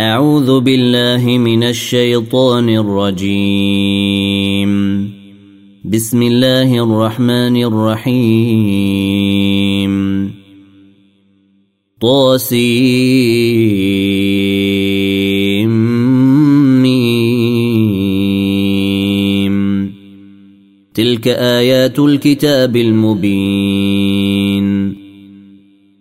أعوذ بالله من الشيطان الرجيم. بسم الله الرحمن الرحيم. طاسيم. تلك آيات الكتاب المبين.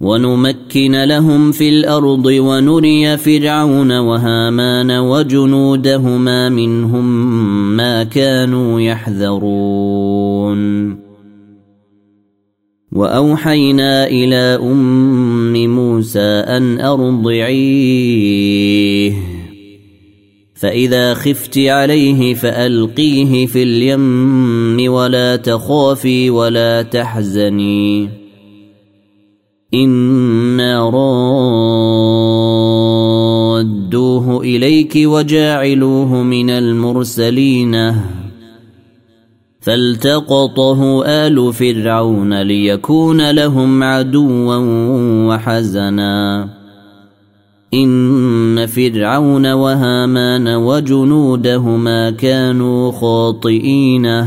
ونمكن لهم في الأرض ونري فرعون وهامان وجنودهما منهم ما كانوا يحذرون. وأوحينا إلى أم موسى أن أرضعيه. فإذا خفت عليه فألقيه في اليم ولا تخافي ولا تحزني. أنا رادوه اليك وجاعلوه من المرسلين فالتقطه آل فرعون ليكون لهم عدوا وحزنا إن فرعون وهامان وجنودهما كانوا خاطئين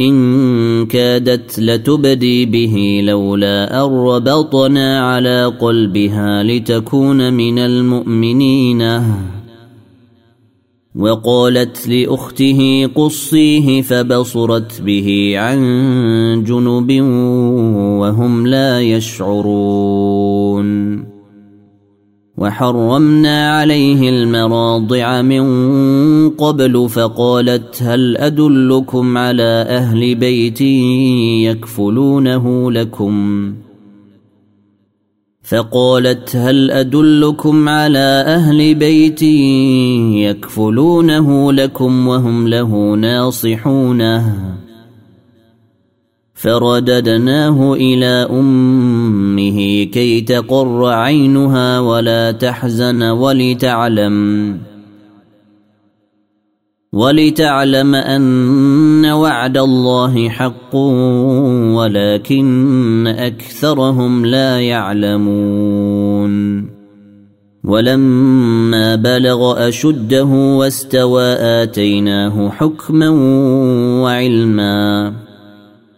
إن كادت لتبدي به لولا أن ربطنا على قلبها لتكون من المؤمنين. وقالت لأخته قصيه فبصرت به عن جنب وهم لا يشعرون. وحرمنا عليه المراضع من قبل فقالت هل أدلكم على أهل بيت يكفلونه لكم؟ فقالت هل أدلكم على أهل بيت يكفلونه لكم وهم له ناصحونه؟ فرددناه إلى أمه كي تقر عينها ولا تحزن ولتعلم ولتعلم أن وعد الله حق ولكن أكثرهم لا يعلمون ولما بلغ أشده واستوى آتيناه حكما وعلما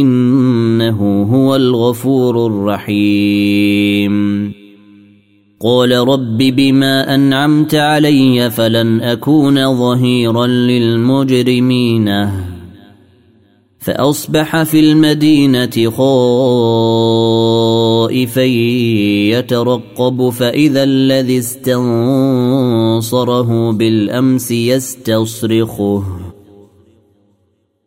إنه هو الغفور الرحيم. قال رب بما أنعمت علي فلن أكون ظهيرا للمجرمين. فأصبح في المدينة خائفا يترقب فإذا الذي استنصره بالأمس يستصرخه.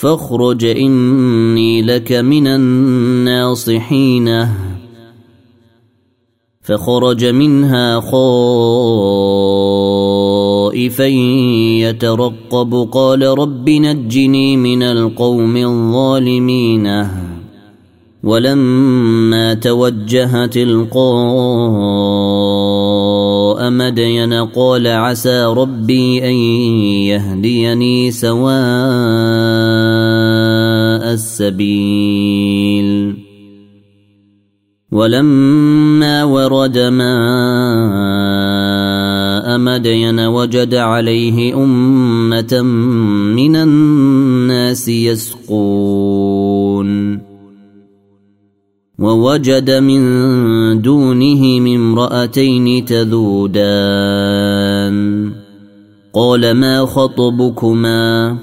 فاخرج إني لك من الناصحين. فخرج منها خائفا يترقب. قال رب نجني من القوم الظالمين. ولما توجه مدين قال عسى ربي أن يهديني سواء السبيل. ولما ورد ماء مدين وجد عليه أمة من الناس يسقون. ووجد من دونه امرأتين تذودان. قال ما خطبكما؟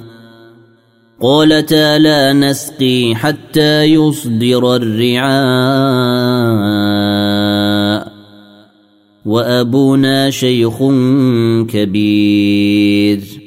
قالتا لا نسقي حتى يصدر الرعاء. وأبونا شيخ كبير.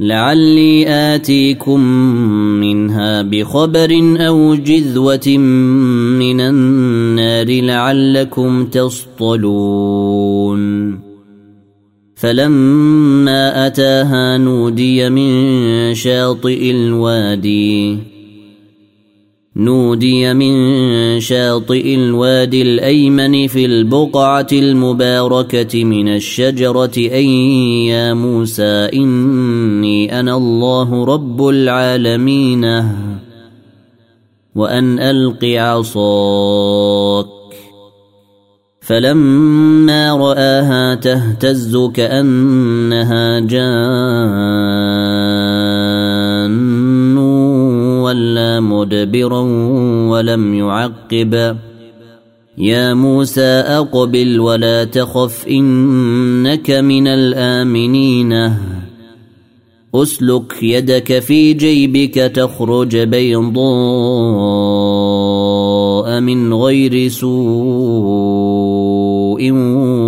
لعلي آتيكم منها بخبر أو جذوة من النار لعلكم تصطلون. فلما أتاها نودي من شاطئ الوادي نودي من شاطئ الوادي الأيمن في البقعة المباركة من الشجرة ان يا موسى إني أنا الله رب العالمين. وأن ألق عصاك. فلما رآها تهتز كأنها جان. مدبرا ولم يعقب. يا موسى أقبل ولا تخف إنك من الآمنين. أسلك يدك في جيبك تخرج بيضاء من غير سوء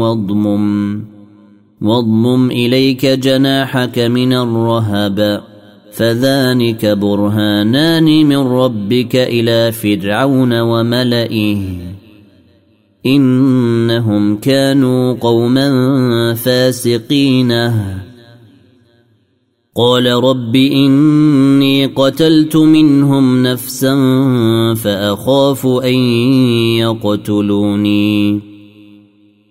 واضمم. واضمم إليك جناحك من الرهب. فذلك برهانان من ربك إلى فرعون وملئه. إنهم كانوا قوما فاسقين. قال رب إني قتلت منهم نفسا فأخاف أن يقتلوني.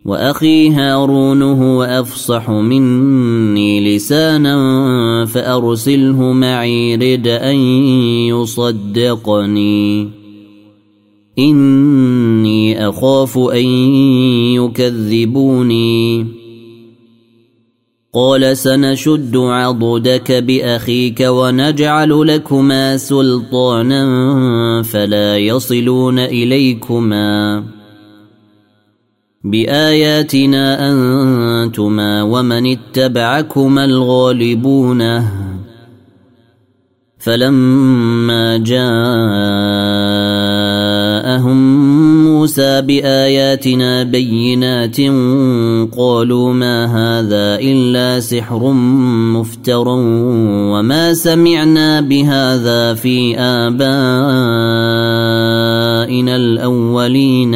وأخي هارون هو أفصح مني لسانا فأرسله معي رد أن يصدقني. إني أخاف أن يكذبوني. قال سنشد عضدك بأخيك ونجعل لكما سلطانا فلا يصلون إليكما. بآياتنا أنتما ومن اتبعكما الغالبون. فلما جاءهم موسى بآياتنا بينات قالوا ما هذا إلا سحر مفتر وما سمعنا بهذا في آبائنا الأولين.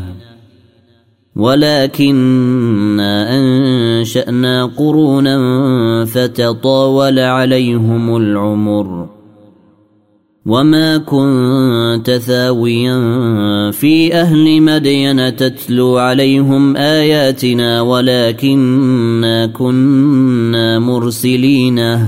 ولكنا أنشأنا قرونا فتطاول عليهم العمر. وما كنت ثاويا في أهل مدين تتلو عليهم آياتنا ولكنا كنا مرسلين.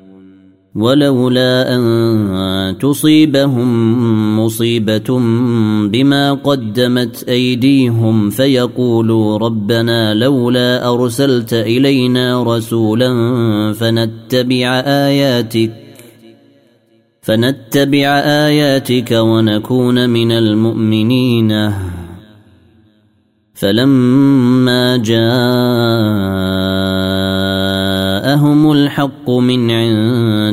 ولولا أن تصيبهم مصيبة بما قدمت أيديهم فيقولوا ربنا لولا أرسلت إلينا رسولا فنتبع آياتك فنتبع آياتك ونكون من المؤمنين. فلما جاءهم الحق من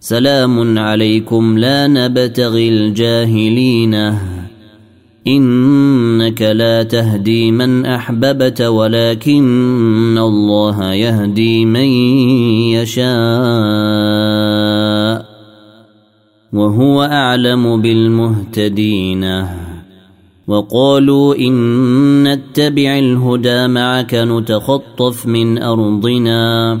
سلام عليكم لا نبتغي الجاهلين. إنك لا تهدي من أحببت ولكن الله يهدي من يشاء وهو أعلم بالمهتدين. وقالوا إن نتبع الهدى معك نتخطف من أرضنا.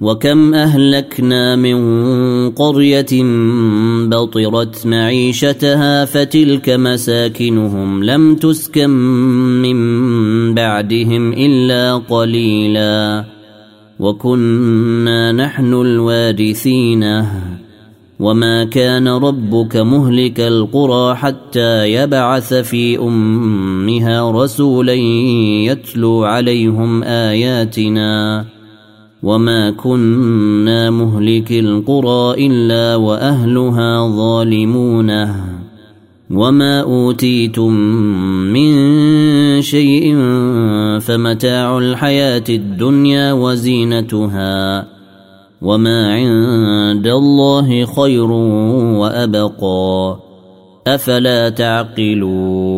وكم أهلكنا من قرية بطرت معيشتها فتلك مساكنهم لم تسكن من بعدهم إلا قليلا. وكنا نحن الوارثين. وما كان ربك مهلك القرى حتى يبعث في أمها رسولا يتلو عليهم آياتنا. وما كنا مهلك القرى الا واهلها ظالمون. وما اوتيتم من شيء فمتاع الحياة الدنيا وزينتها. وما عند الله خير وابقى. افلا تعقلون؟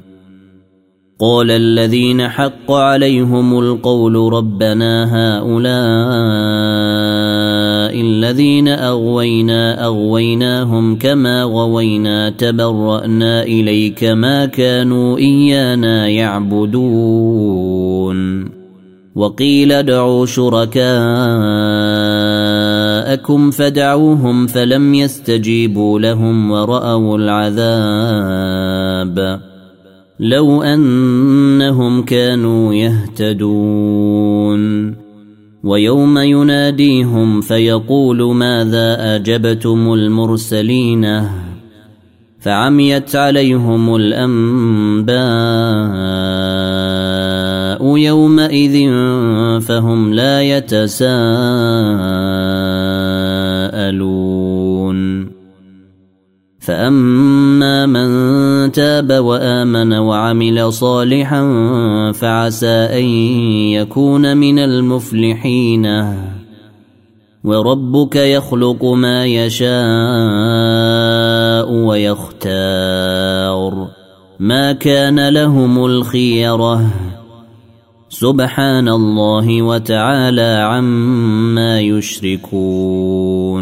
قال الذين حق عليهم القول ربنا هؤلاء الذين أغوينا أغويناهم كما غوينا تبرأنا إليك ما كانوا إيانا يعبدون. وقيل ادعوا شركاءكم فدعوهم فلم يستجيبوا لهم ورأوا العذاب. لو أنهم كانوا يهتدون. ويوم يناديهم فيقول ماذا أجبتم المرسلين؟ فعميت عليهم الأنباء يومئذ فهم لا يتساءلون. فأما من تاب وآمن وعمل صالحا فعسى أن يكون من المفلحين. وربك يخلق ما يشاء ويختار. ما كان لهم الخيرة. سبحان الله وتعالى عما يشركون.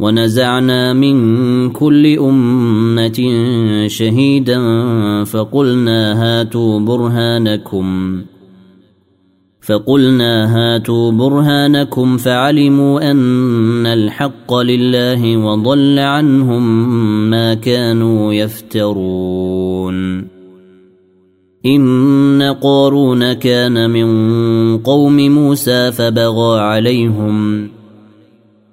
ونزعنا من كل أمة شهيدا فقلنا هاتوا برهانكم. فقلنا هاتوا برهانكم فعلموا أن الحق لله وضل عنهم ما كانوا يفترون. إن قارون كان من قوم موسى فبغى عليهم ۖ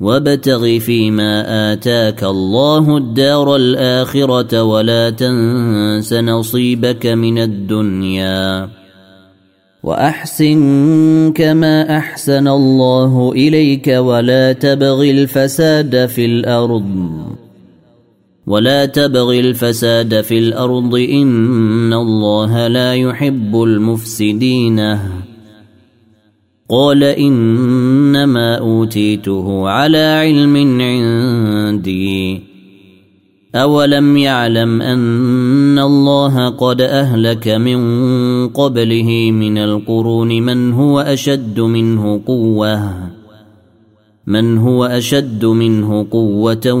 وابتغ فيما آتاك الله الدار الآخرة ولا تنس نصيبك من الدنيا. وأحسن كما أحسن الله إليك ولا تبغ الفساد في الأرض. ولا تبغ الفساد في الأرض إن الله لا يحب المفسدين. قال إنما أوتيته على علم عندي. أولم يعلم أن الله قد أهلك من قبله من القرون من هو أشد منه قوة من هو أشد منه قوة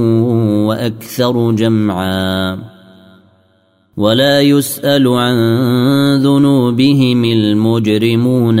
وأكثر جمعا. ولا يسأل عن ذنوبهم المجرمون.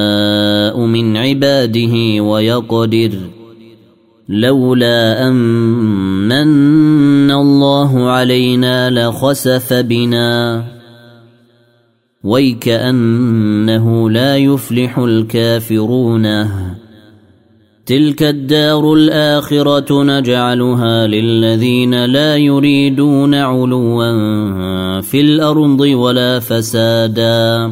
من عباده ويقدر لولا أمن الله علينا لخسف بنا ويكأنه لا يفلح الكافرون. تلك الدار الآخرة نجعلها للذين لا يريدون علوا في الأرض ولا فسادا.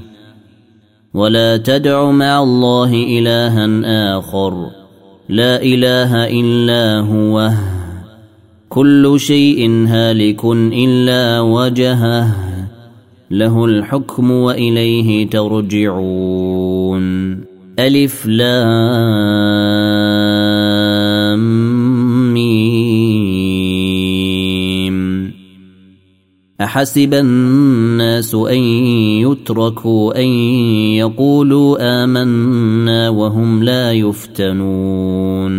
ولا تدع مع الله إلها آخر. لا إله إلا هو. كل شيء هالك إلا وجهه. له الحكم وإليه ترجعون. ألف لام. أحسب الناس أن يتركوا أن يقولوا آمنا وهم لا يفتنون.